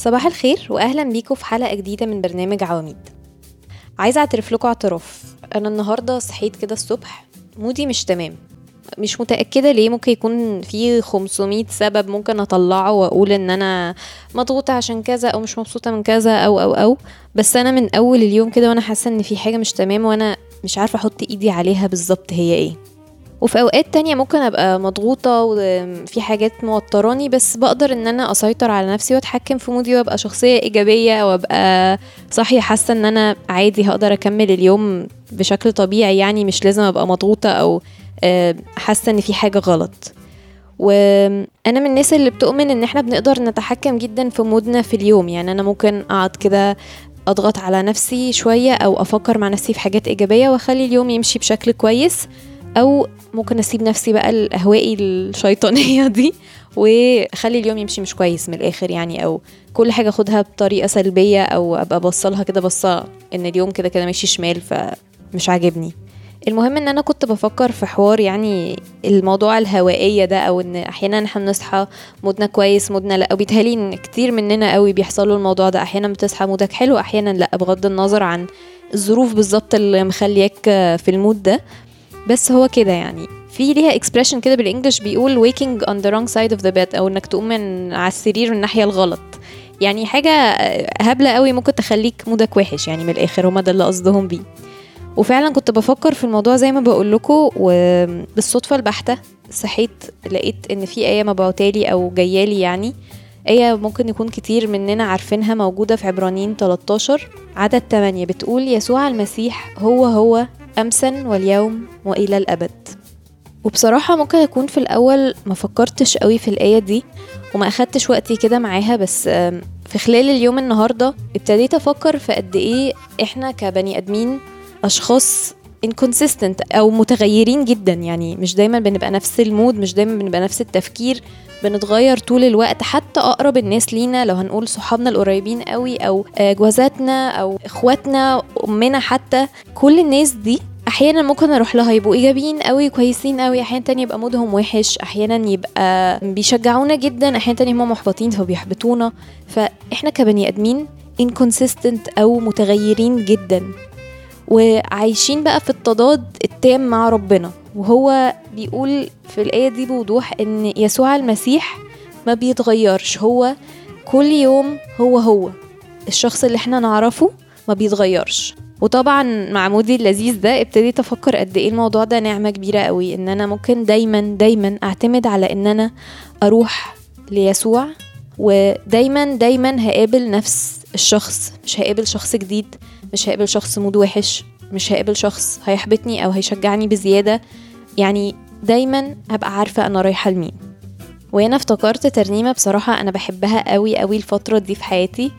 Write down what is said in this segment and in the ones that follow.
صباح الخير واهلا بيكم في حلقة جديدة من برنامج عواميد. عايزة أعترف لكم اعتراف أنا النهارده صحيت كده الصبح مودي مش تمام. مش متأكدة ليه ممكن يكون في 500 سبب ممكن أطلعه وأقول إن أنا مضغوطة عشان كذا أو مش مبسوطة من كذا أو أو أو. بس أنا من أول اليوم كده وأنا حاسة إن في حاجة مش تمام وأنا مش عارفة أحط إيدي عليها بالظبط هي إيه. وفي أوقات تانية ممكن أبقى مضغوطة وفي حاجات موتراني بس بقدر إن أنا أسيطر على نفسي وأتحكم في مودي وأبقى شخصية إيجابية وأبقى صاحية حاسة إن أنا عادي هقدر أكمل اليوم بشكل طبيعي يعني مش لازم أبقى مضغوطة أو آه، حاسة إن في حاجة غلط. وأنا من الناس اللي بتؤمن إن إحنا بنقدر نتحكم جدا في مودنا في اليوم يعني أنا ممكن أقعد كده أضغط على نفسي شوية أو أفكر مع نفسي في حاجات إيجابية وأخلي اليوم يمشي بشكل كويس. أو ممكن أسيب نفسي بقى الأهوائي الشيطانية دي وأخلي اليوم يمشي مش كويس من الآخر يعني أو كل حاجة أخدها بطريقة سلبية أو أبقى بصلها كده بصه إن اليوم كده كده ماشي شمال فمش عاجبني. المهم إن أنا كنت بفكر في حوار يعني الموضوع الهوائية ده أو إن أحيانا إحنا بنصحى مودنا كويس مودنا لأ وبيتهيألي إن كتير مننا قوي بيحصل له الموضوع ده. أحيانا بتصحى مودك حلو أحيانا لأ بغض النظر عن الظروف بالظبط اللي مخلياك في ال mood ده. بس هو كده يعني. في ليها expression كده بال English بيقول waking on the wrong side of the bed أو إنك تقوم من على السرير الناحية الغلط. يعني حاجة هبلة قوي ممكن تخليك مودك وحش يعني من الآخر. هما ده اللي قصدهم بيه. وفعلا كنت بفكر في الموضوع زي ما بقول لكم وبالصدفة البحتة صحيت لقيت إن في آية مبعوتالي أو جايالي يعني. آية ممكن يكون كتير مننا عارفينها موجودة في عبرانيين 13 عدد 8 بتقول يسوع المسيح هو هو أمسا واليوم وإلى الأبد. وبصراحة ممكن أكون في الأول ما فكرتش قوي في الآية دي وما أخدتش وقتي كده معاها بس في خلال اليوم النهاردة ابتديت أفكر في قد إيه إحنا كبني أدمين أشخاص inconsistent أو متغيرين جدا. يعني مش دايما بنبقى نفس المود مش دايما بنبقى نفس التفكير بنتغير طول الوقت. حتى أقرب الناس لينا لو هنقول صحابنا القريبين قوي أو جوازاتنا أو إخواتنا أمنا حتى كل الناس دي أحيانا ممكن أروح لها يبقوا إيجابيين قوي كويسين قوي أحيانا تاني يبقى مودهم وحش أحيانا يبقى بيشجعونا جدا أحيانا تاني هم محبطين فبيحبطونا. فإحنا كبني آدمين inconsistent أو متغيرين جدا. وعايشين بقى في التضاد التام مع ربنا. وهو بيقول في الآية دي بوضوح إن يسوع المسيح ما بيتغيرش. هو كل يوم هو هو. الشخص اللي إحنا نعرفه ما بيتغيرش. وطبعا مع مودي اللذيذ ده ابتديت أفكر قد إيه الموضوع ده نعمة كبيرة قوي إن أنا ممكن دايما دايما أعتمد على إن أنا أروح ليسوع ودايما دايما هقابل نفس الشخص مش هقابل شخص جديد مش هقابل شخص mood وحش مش هقابل شخص هيحبطني أو هيشجعني بزيادة يعني دايما هبقى عارفة أنا رايحة لمين. وهنا افتكرت ترنيمة بصراحة أنا بحبها قوي قوي الفترة دي في حياتي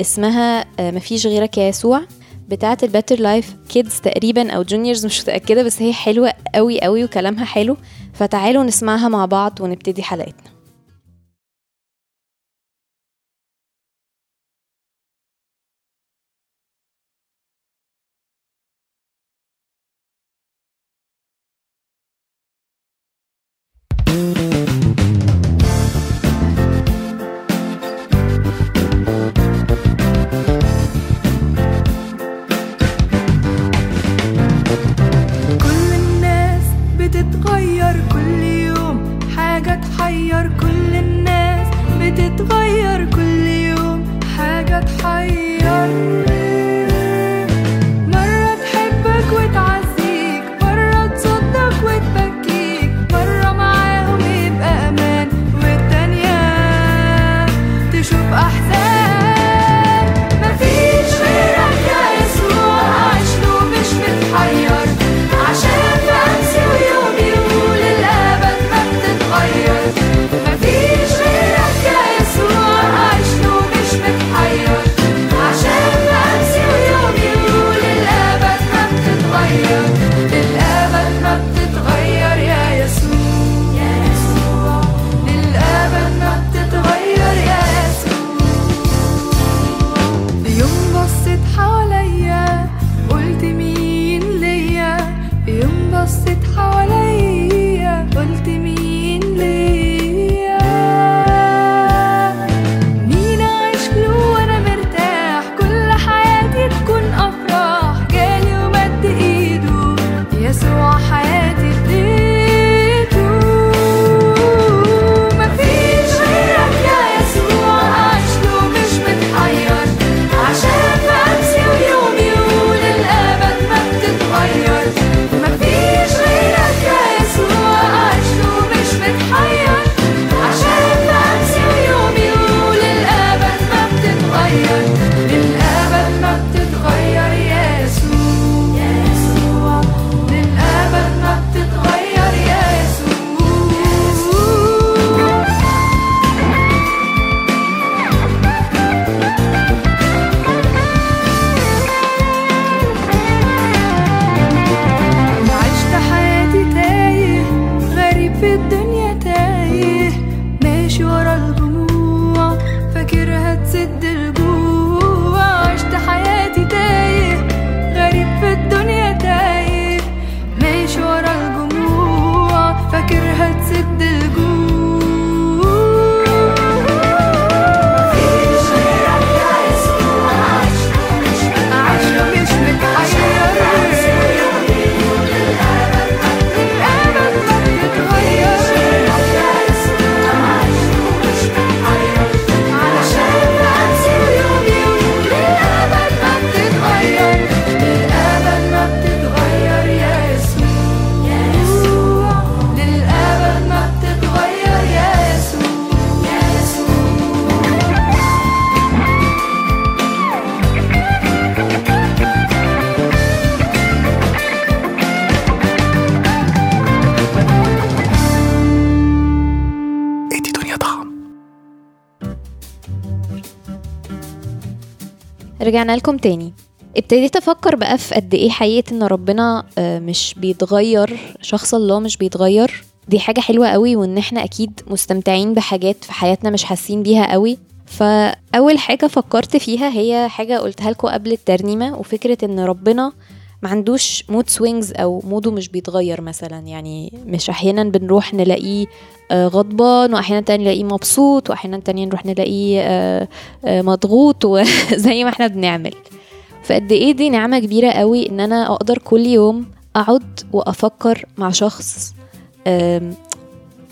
اسمها مفيش غيرك يا يسوع. بتاعة ال Better Life Kids تقريبا أو Juniors مش متأكدة بس هي حلوة قوي قوي وكلامها حلو. فتعالوا نسمعها مع بعض ونبتدي حلقتنا. رجعنا لكم تاني. ابتديت أفكر بقى في قد إيه حقيقة إن ربنا آه، مش بيتغير شخص الله مش بيتغير. دي حاجة حلوة قوي وإن إحنا أكيد مستمتعين بحاجات في حياتنا مش حاسين بيها قوي. فأول حاجة فكرت فيها هي حاجة قلتها لكم قبل الترنيمة وفكرة إن ربنا ما عندوش mood swings أو موده مش بيتغير مثلا. يعني مش أحيانا بنروح نلاقيه آه، غضبان واحيانا تاني نلاقيه مبسوط واحيانا تاني نروح نلاقيه آه، آه، مضغوط وزي ما إحنا بنعمل. فقد إيه دي نعمة كبيرة قوي إن أنا أقدر كل يوم أقعد وأفكر مع شخص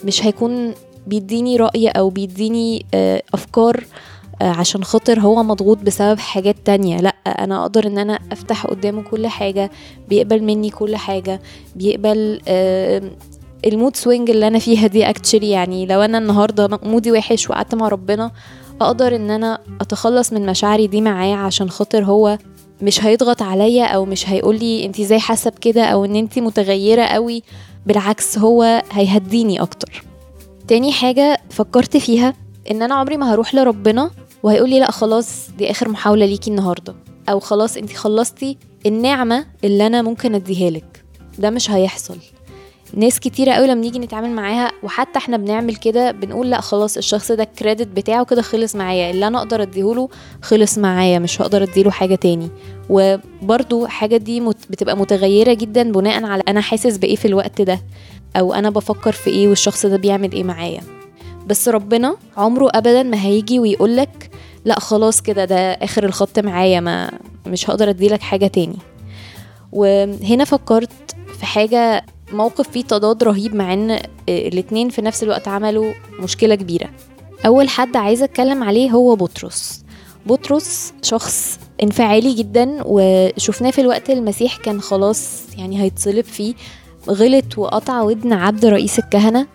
مش هيكون بيديني رأي أو بيديني أفكار عشان خاطر هو مضغوط بسبب حاجات تانية. لأ أنا أقدر إن أنا أفتح قدامه كل حاجة بيقبل مني كل حاجة بيقبل آم، ال mood swing اللي أنا فيها دي actually يعني لو أنا النهاردة مودي وحش وقعدت مع ربنا أقدر إن أنا أتخلص من مشاعري دي معاه عشان خاطر هو مش هيضغط عليا أو مش هيقولي انت إزاي حاسة بكده أو إن انت متغيرة قوي. بالعكس هو هيهديني أكتر. تاني حاجة فكرت فيها إن أنا عمري ما هروح لربنا وهيقولي لا خلاص دي آخر محاولة ليكي النهارده. أو خلاص انت خلصتي النعمة اللي أنا ممكن أديها لك. ده مش هيحصل. ناس كتيرة قوي لما نيجي نتعامل معاها وحتى إحنا بنعمل كده بنقول لا خلاص الشخص ده الكريدت بتاعه كده خلص معايا. اللي أنا أقدر اديهوله خلص معايا مش هقدر اديله حاجة تاني. وبرضو حاجة دي بتبقى متغيرة جدا بناء على أنا حاسس بإيه في الوقت ده أو أنا بفكر في إيه والشخص ده بيعمل إيه معايا. بس ربنا عمره ابدا ما هيجي ويقولك لا خلاص كده ده آخر الخط معايا ما مش هقدر أديلك حاجة تاني. وهنا فكرت في حاجة موقف فيه تضاد رهيب مع إن الاتنين في نفس الوقت عملوا مشكلة كبيرة. أول حد عايزة أتكلم عليه هو بطرس. بطرس شخص انفعالي جدا وشفناه في الوقت المسيح كان خلاص يعني هيتصلب فيه. غلط وقطع ودن عبد رئيس الكهنة.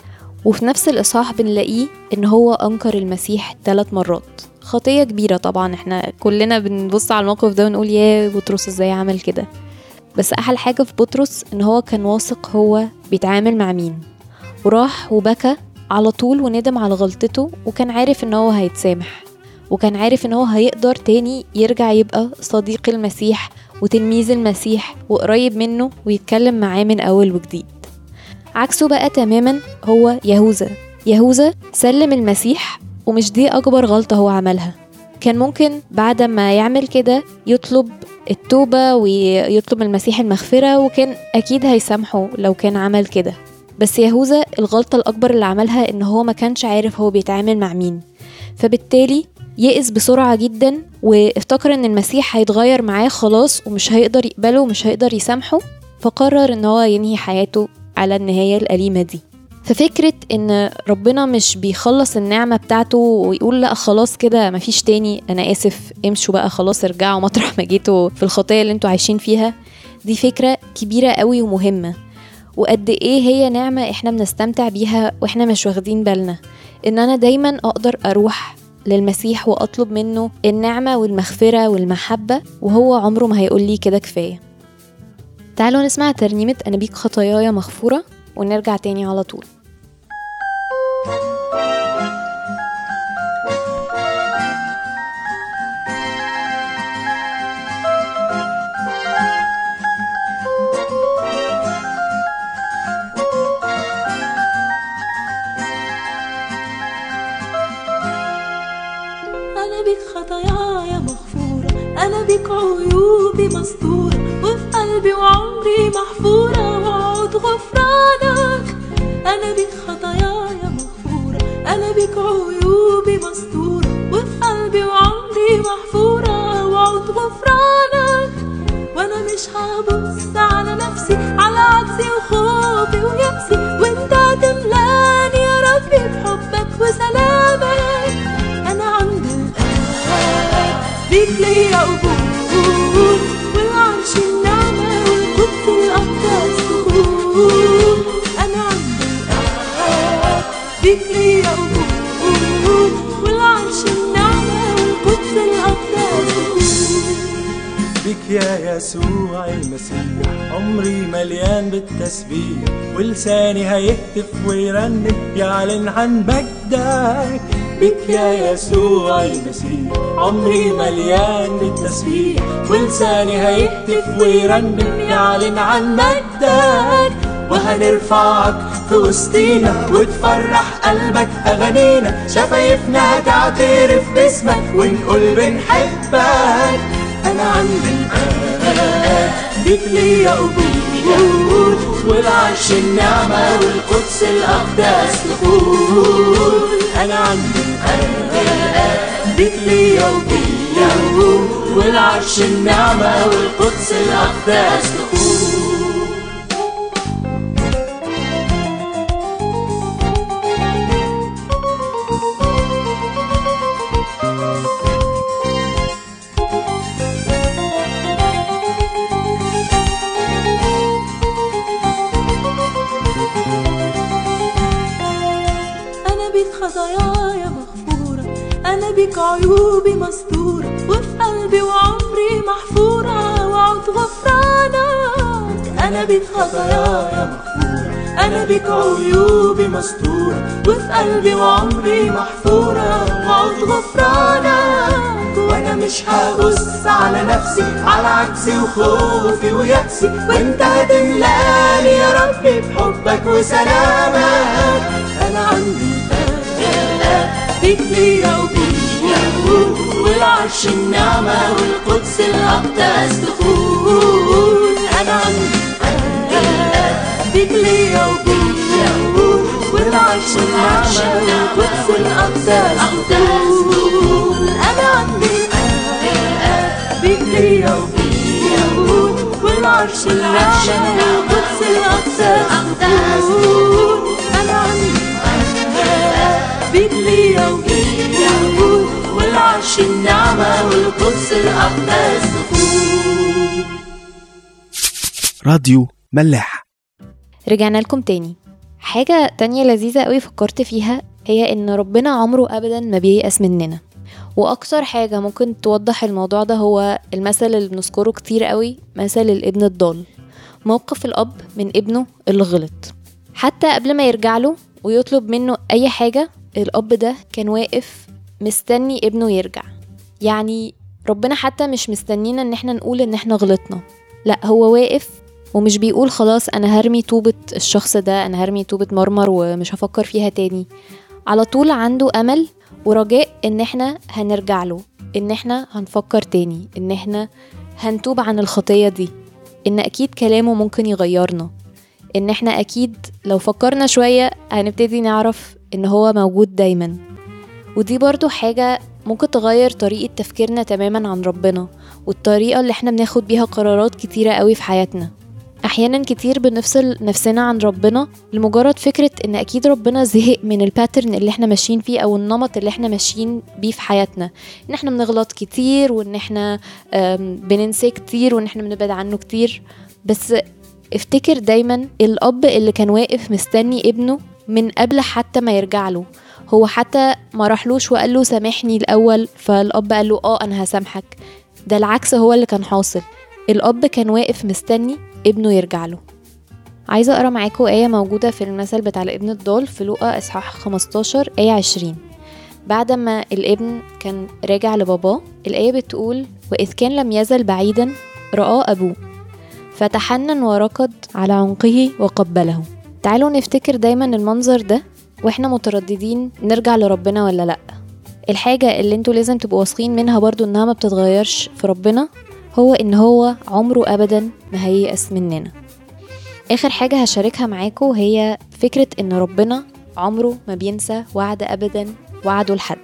وفي نفس الإصحاح بنلاقيه إن هو أنكر المسيح ثلاث مرات. خطية كبيرة طبعا. إحنا كلنا بنبص على الموقف ده ونقول يا بطرس إزاي عمل كده. بس أحلى حاجة في بطرس إن هو كان واثق هو بيتعامل مع مين. وراح وبكى على طول وندم على غلطته وكان عارف إن هو هيتسامح. وكان عارف إن هو هيقدر تاني يرجع يبقى صديق المسيح وتلميذ المسيح وقريب منه ويتكلم معاه من أول وجديد. عكسه بقى تماما هو يهوذا. يهوذا سلم المسيح ومش دي أكبر غلطة هو عملها. كان ممكن بعد ما يعمل كده يطلب التوبة ويطلب المسيح المغفرة وكان أكيد هيسامحه لو كان عمل كده. بس يهوذا الغلطة الأكبر اللي عملها إن هو ما كانش عارف هو بيتعامل مع مين. فبالتالي يئس بسرعة جدا وافتكر إن المسيح هيتغير معاه خلاص ومش هيقدر يقبله ومش هيقدر يسامحه فقرر إن هو ينهي حياته على النهاية الأليمة دي. ففكرة إن ربنا مش بيخلص النعمة بتاعته ويقول لأ خلاص كده مفيش تاني أنا آسف امشوا بقى خلاص ارجعوا مطرح ما جيتوا في الخطية اللي أنتوا عايشين فيها. دي فكرة كبيرة قوي ومهمة. وقد إيه هي نعمة إحنا بنستمتع بيها وإحنا مش واخدين بالنا. إن أنا دايما أقدر أروح للمسيح وأطلب منه النعمة والمغفرة والمحبة وهو عمره ما هيقول لي كده كفاية. تعالوا نسمع ترنيمة أنا بيك خطاياي مغفورة ونرجع تاني على طول. بك خطاياي مغفورة. أنا بك عيوبي مستورة. وفي قلبي وعمري محفورة. وعود غفرانك. أنا بك خطاياي مغفورة. أنا بك عيوبي مستورة. وفي قلبي وعمري محفورة. وعود غفرانك. وأنا مش هبص على نفسي. على عجزي وخوفي ويأسي بيك ليا قبول والعرش النعمة والقدس الأقدس دخول أنا عند الآب بيك ليا قبول والعرش النعمة والقدس الأقدس دخول بك يا يسوع المسيح عمري مليان بالتسبيح ولساني هيهتف ويرنم يعلن عن مجدك. بك يا يسوع المسيح. عمري مليان بالتسبيح. ولساني هيهتف ويرنم يعلن عن مجدك. وهنرفعك في وسطينا وتفرح قلبك أغانينا شفايفنا هتعترف باسمك ونقول بنحبك. أنا عندي الآن بيك ليا قبول والعرش النعمة والقدس الأقداس دخول أنا عندي الآن بيك ليا قبول والعرش النعمة والقدس الأقداس دخول بيك عيوبي مستورة وفي قلبي وعمري محفورة وعود غفرانك أنا بيك خطاياي مغفورة أنا بك عيوبي مستورة وفي قلبي وعمري محفورة وعود غفرانك وأنا مش هبص على نفسي على عكسي وخوفي ويأسي. وأنت هتملأني يا ربي بحبك وسلامك. أنا عندي بيك ليا وبيك والعرش النعمة والقدس الأقداس دخول أنا عندي بيك ليا وبيك والعرش النعمة والقدس الأقداس دخول أنا عندي بيك ليا وبيك والعرش النعمة والقدس الأقداس دخول أنا عندي بيك ليا وبيك والعرش النعمة والقدس الأقداس دخول راديو ملاح. رجعنا لكم تاني. حاجة تانية لذيذة قوي فكرت فيها هي إن ربنا عمره ابدا ما بييأس مننا. وأكتر حاجة ممكن توضح الموضوع ده هو المثل اللي بنذكره كتير قوي مثل الابن الضال. موقف الأب من ابنه اللي غلط. حتى قبل ما يرجع له ويطلب منه أي حاجة الأب ده كان واقف مستني ابنه يرجع. يعني ربنا حتى مش مستنينا إن إحنا نقول إن إحنا غلطنا. لأ هو واقف ومش بيقول خلاص أنا هرمي طوبة الشخص ده أنا هرمي طوبة مرمر ومش هفكر فيها تاني. على طول عنده أمل ورجاء إن إحنا هنرجع له إن إحنا هنفكر تاني إن إحنا هنتوب عن الخطية دي. إن أكيد كلامه ممكن يغيرنا. إن إحنا أكيد لو فكرنا شوية هنبتدي نعرف إن هو موجود دايما. ودي برضو حاجة ممكن تغير طريقة تفكيرنا تماما عن ربنا والطريقة اللي إحنا بناخد بيها قرارات كتيرة قوي في حياتنا. أحيانا كتير بنفصل نفسنا عن ربنا لمجرد فكرة إن أكيد ربنا زهق من الباترن اللي إحنا ماشيين فيه أو النمط اللي إحنا ماشيين بيه في حياتنا. إن إحنا بنغلط كتير وإن إحنا بننساه كتير وإن إحنا بنبعد عنه كتير. بس افتكر دايما الأب اللي كان واقف مستني ابنه من قبل حتى ما يرجع له. هو حتى ما راحلوش وقال له سامحني الأول فالأب قال له آه أنا هسامحك. ده العكس هو اللي كان حاصل. الأب كان واقف مستني ابنه يرجع له. عايزة أقرأ معاكم آية موجودة في المثل بتاع الابن الضال في لوقا إصحاح 15 آية 20 بعد ما الابن كان راجع لباباه الآية بتقول وإذ كان لم يزل بعيدا رآه أبوه فتحنن وركض على عنقه وقبله. تعالوا نفتكر دايما المنظر ده. وإحنا مترددين نرجع لربنا ولا لأ؟ الحاجة اللي أنتوا لازم تبقوا واثقين منها برضو انها ما بتتغيرش في ربنا هو ان هو عمره ابدا ما هييأس مننا. آخر حاجة هشاركها معاكم هي فكرة إن ربنا عمره ما بينسى وعد ابدا وعده لحد.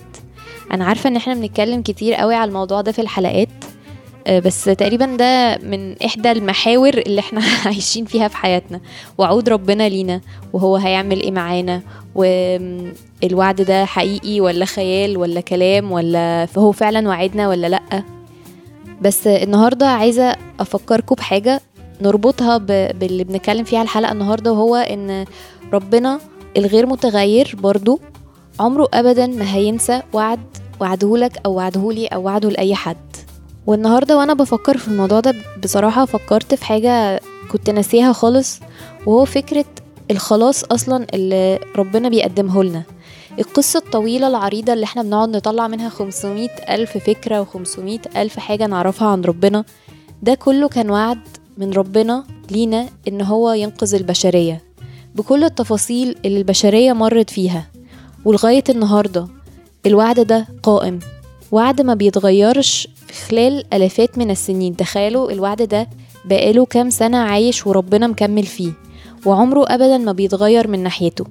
أنا عارفة إن إحنا بنتكلم كتير قوي على الموضوع ده في الحلقات بس تقريبا ده من إحدى المحاور اللي إحنا عايشين فيها في حياتنا. وعود ربنا لينا وهو هيعمل إيه معانا؟ والوعد ده حقيقي ولا خيال ولا كلام ولا هو فعلا وعدنا ولا لأ؟ بس النهارده عايزة أفكركم بحاجة نربطها باللي بنتكلم فيها الحلقة النهارده وهو إن ربنا الغير متغير برضو عمره ابدا ما هينسى وعد وعدهولك أو وعدهولي أو وعده لأي حد. والنهارده وأنا بفكر في الموضوع ده بصراحة فكرت في حاجة كنت ناسيها خالص وهو فكرة الخلاص أصلا اللي ربنا بيقدمه لنا. القصة الطويلة العريضة اللي إحنا بنقعد نطلع منها 500 ألف فكرة و500 ألف حاجة نعرفها عن ربنا ده كله كان وعد من ربنا لينا إن هو ينقذ البشرية. بكل التفاصيل اللي البشرية مرت فيها. ولغاية النهاردة الوعد ده قائم. وعد ما بيتغيرش خلال ألافات من السنين. تخيلوا الوعد ده بقاله كام سنة عايش وربنا مكمل فيه وعمره أبدا ما بيتغير من ناحيته.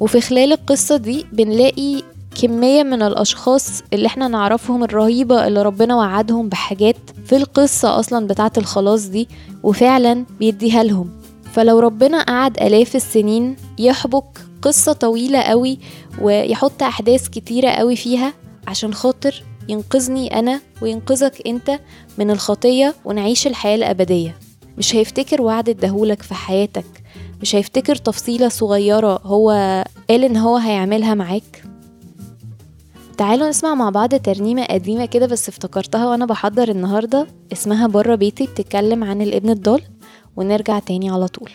وفي خلال القصة دي بنلاقي كمية من الأشخاص اللي إحنا نعرفهم الرهيبة اللي ربنا وعدهم بحاجات في القصة أصلا بتاعة الخلاص دي وفعلا بيديها لهم. فلو ربنا قعد آلاف السنين يحبك قصة طويلة قوي ويحط أحداث كتيرة قوي فيها عشان خاطر ينقذني أنا وينقذك أنت من الخطية ونعيش الحياة الأبدية. مش هيفتكر وعد اداهولك في حياتك. مش هيفتكر تفصيلة صغيرة هو قال إن هو هيعملها معاك. تعالوا نسمع مع بعض ترنيمة قديمة كده بس افتكرتها وأنا بحضر النهاردة. اسمها برا بيتي بتتكلم عن الابن الضال. ونرجع تاني على طول.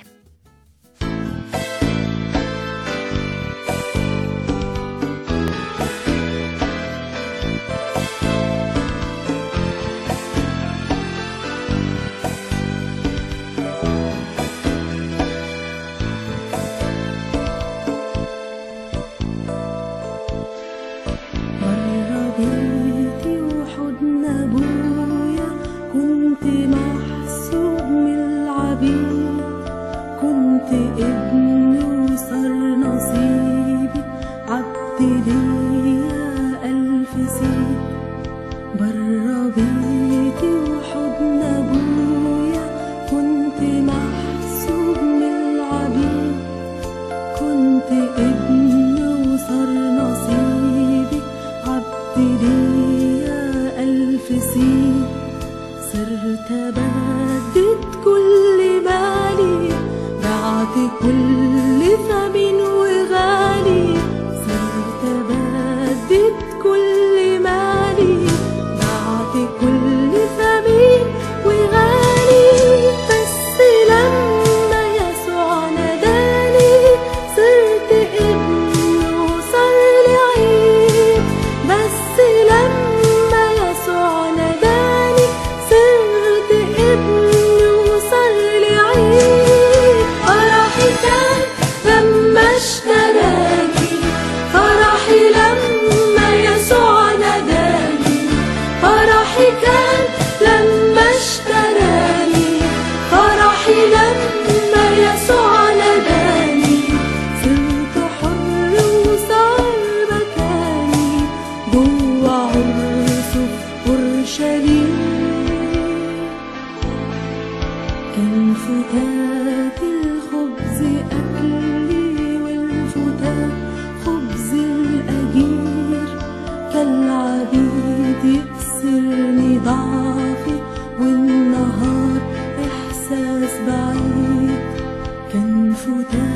كان فتات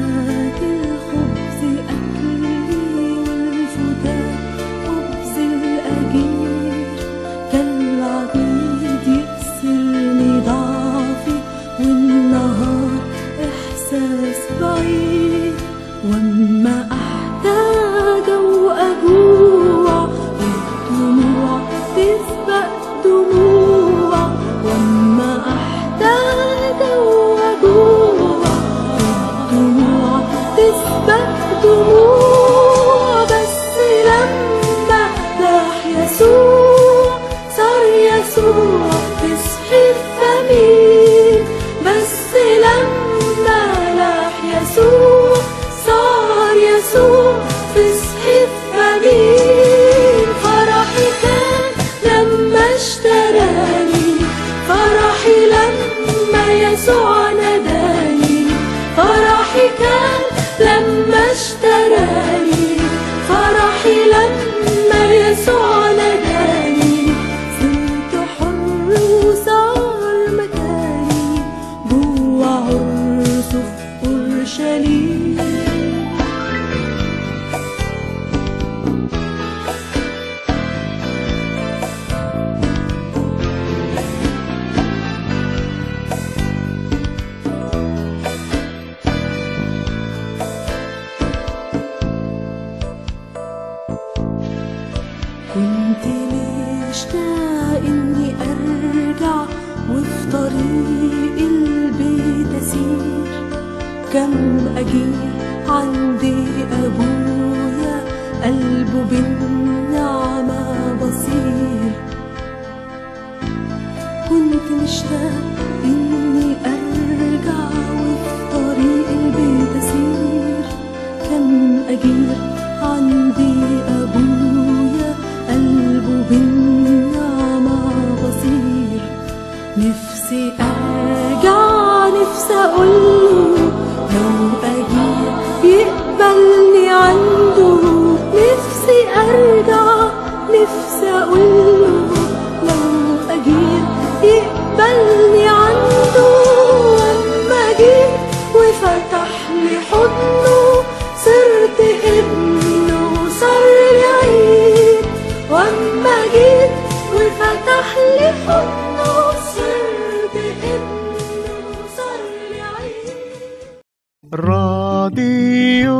so قلبه بالنعمة بصير. كنت مشتاق إني أرجع وفي طريق البيت أسير. كم أجير عندي أبويا؟ قلبه بالنعمة بصير. نفسي أرجع نفسي أقوله راديو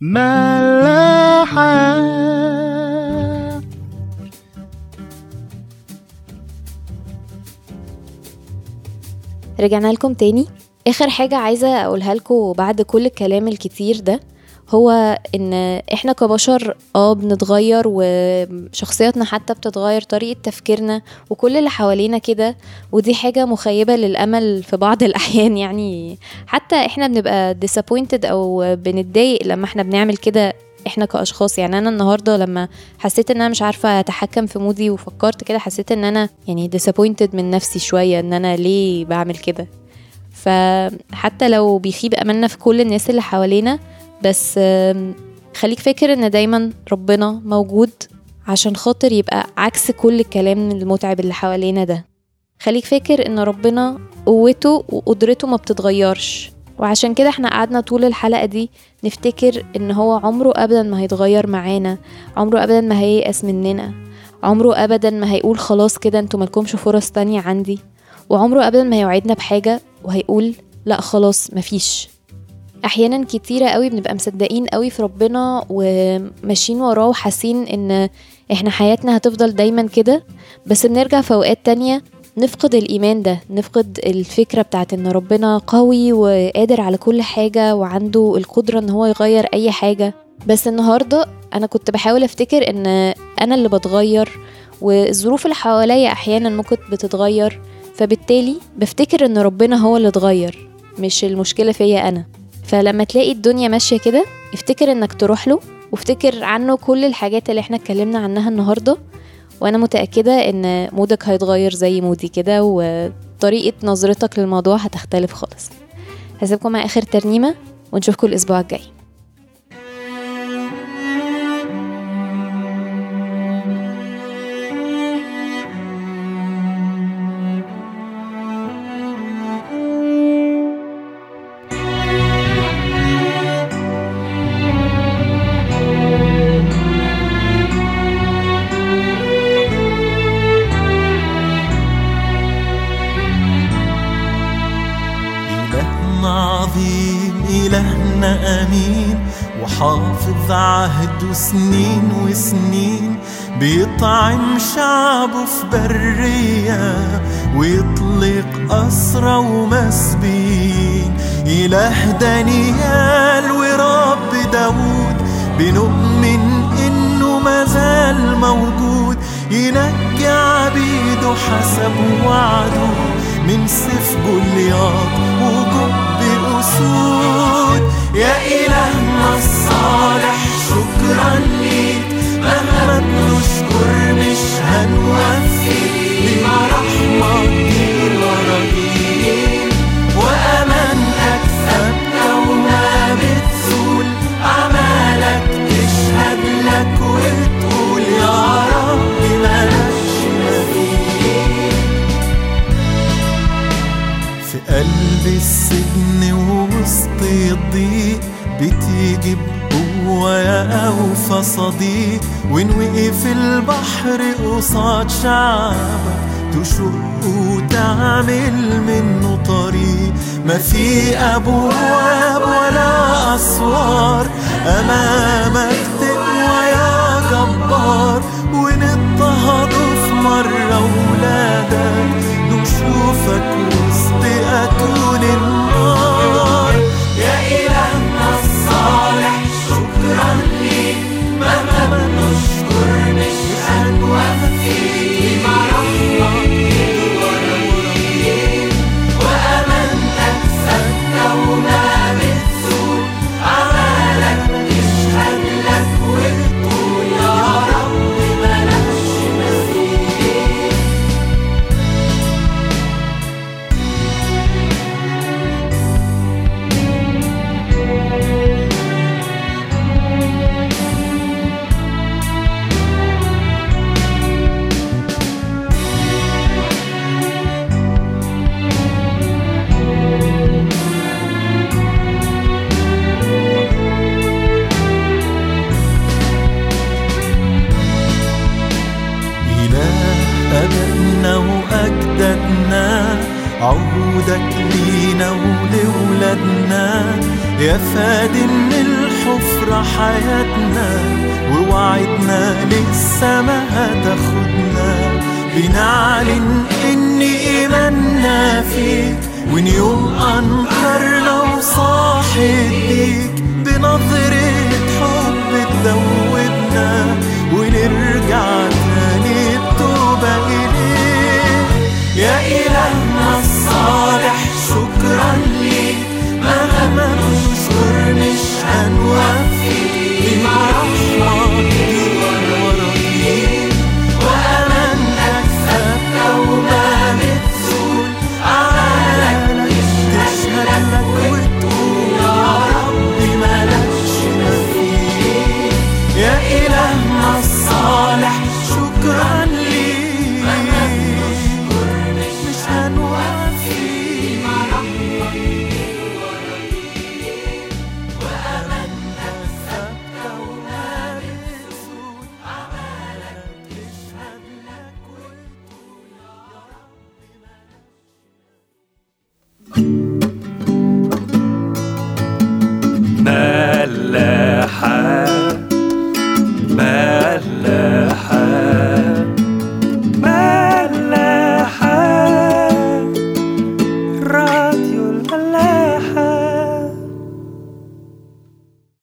ملاحة. رجعنا لكم تاني. آخر حاجة عايزة أقولها لكم بعد كل الكلام الكتير ده هو إن إحنا كبشر آه بنتغير وشخصياتنا حتى بتتغير طريقة تفكيرنا وكل اللي حوالينا كده ودي حاجة مخيبة للأمل في بعض الأحيان. يعني حتى إحنا بنبقى disappointed أو بنتضايق لما إحنا بنعمل كده إحنا كأشخاص. يعني أنا النهارده لما حسيت إن أنا مش عارفة أتحكم في مودي وفكرت كده حسيت إن أنا يعني disappointed من نفسي شوية إن أنا ليه بعمل كده؟ فحتى لو بيخيب أملنا في كل الناس اللي حوالينا بس خليك فاكر إن دايما ربنا موجود عشان خاطر يبقى عكس كل الكلام المتعب اللي حوالينا ده. خليك فاكر إن ربنا قوته وقدرته ما بتتغيرش. وعشان كده إحنا قعدنا طول الحلقة دي نفتكر إن هو عمره ابدا ما هيتغير معانا عمره ابدا ما هييأس مننا عمره ابدا ما هيقول خلاص كده أنتوا ملكمش فرص تانية عندي وعمره ابدا ما هيوعدنا بحاجة وهيقول لا خلاص مفيش. أحيانا كتيرة قوي بنبقى مصدقين قوي في ربنا وماشيين وراه وحاسين إن إحنا حياتنا هتفضل دايما كده. بس بنرجع في أوقات تانية نفقد الإيمان ده نفقد الفكرة بتاعت إن ربنا قوي وقادر على كل حاجة وعنده القدرة إن هو يغير أي حاجة. بس النهاردة أنا كنت بحاول أفتكر إن أنا اللي بتغير والظروف اللي حواليا أحيانا ممكن بتتغير. فبالتالي بفتكر إن ربنا هو اللي اتغير مش المشكلة فيا أنا. فلما تلاقي الدنيا ماشية كده افتكر إنك تروح له وافتكر عنه كل الحاجات اللي إحنا اتكلمنا عنها النهاردة. وأنا متأكدة إن مودك هيتغير زي مودي كده وطريقة نظرتك للموضوع هتختلف خالص. هسيبكم مع آخر ترنيمة ونشوفكم الأسبوع الجاي. عهده سنين وسنين بيطعم شعبه في برية ويطلق أسرى ومسبين. إله دانيال ورب داود بنؤمن إنه مازال موجود. ينجي عبيده حسب وعده من سيف جولياط وجب أسود. يا إلهنا الصالح شكرا ليك. مهما بنشكر مش هنوفي لما رحمة كتير وراجيل وأمانتك ثابتة وما بتزول أعمالك تشهد لك وتقول يا رب مالكش مثيل في قلب السجن ووسط الضيق بتيجي هو يا أوفى صديق وين وقف البحر قصاد شعبك تشق وتعمل منه طريق. ما في أبواب ولا أسوار. أمامك تقوى يا جبار. وين اضطهد في مرة ولادك نشوفك وسط أتون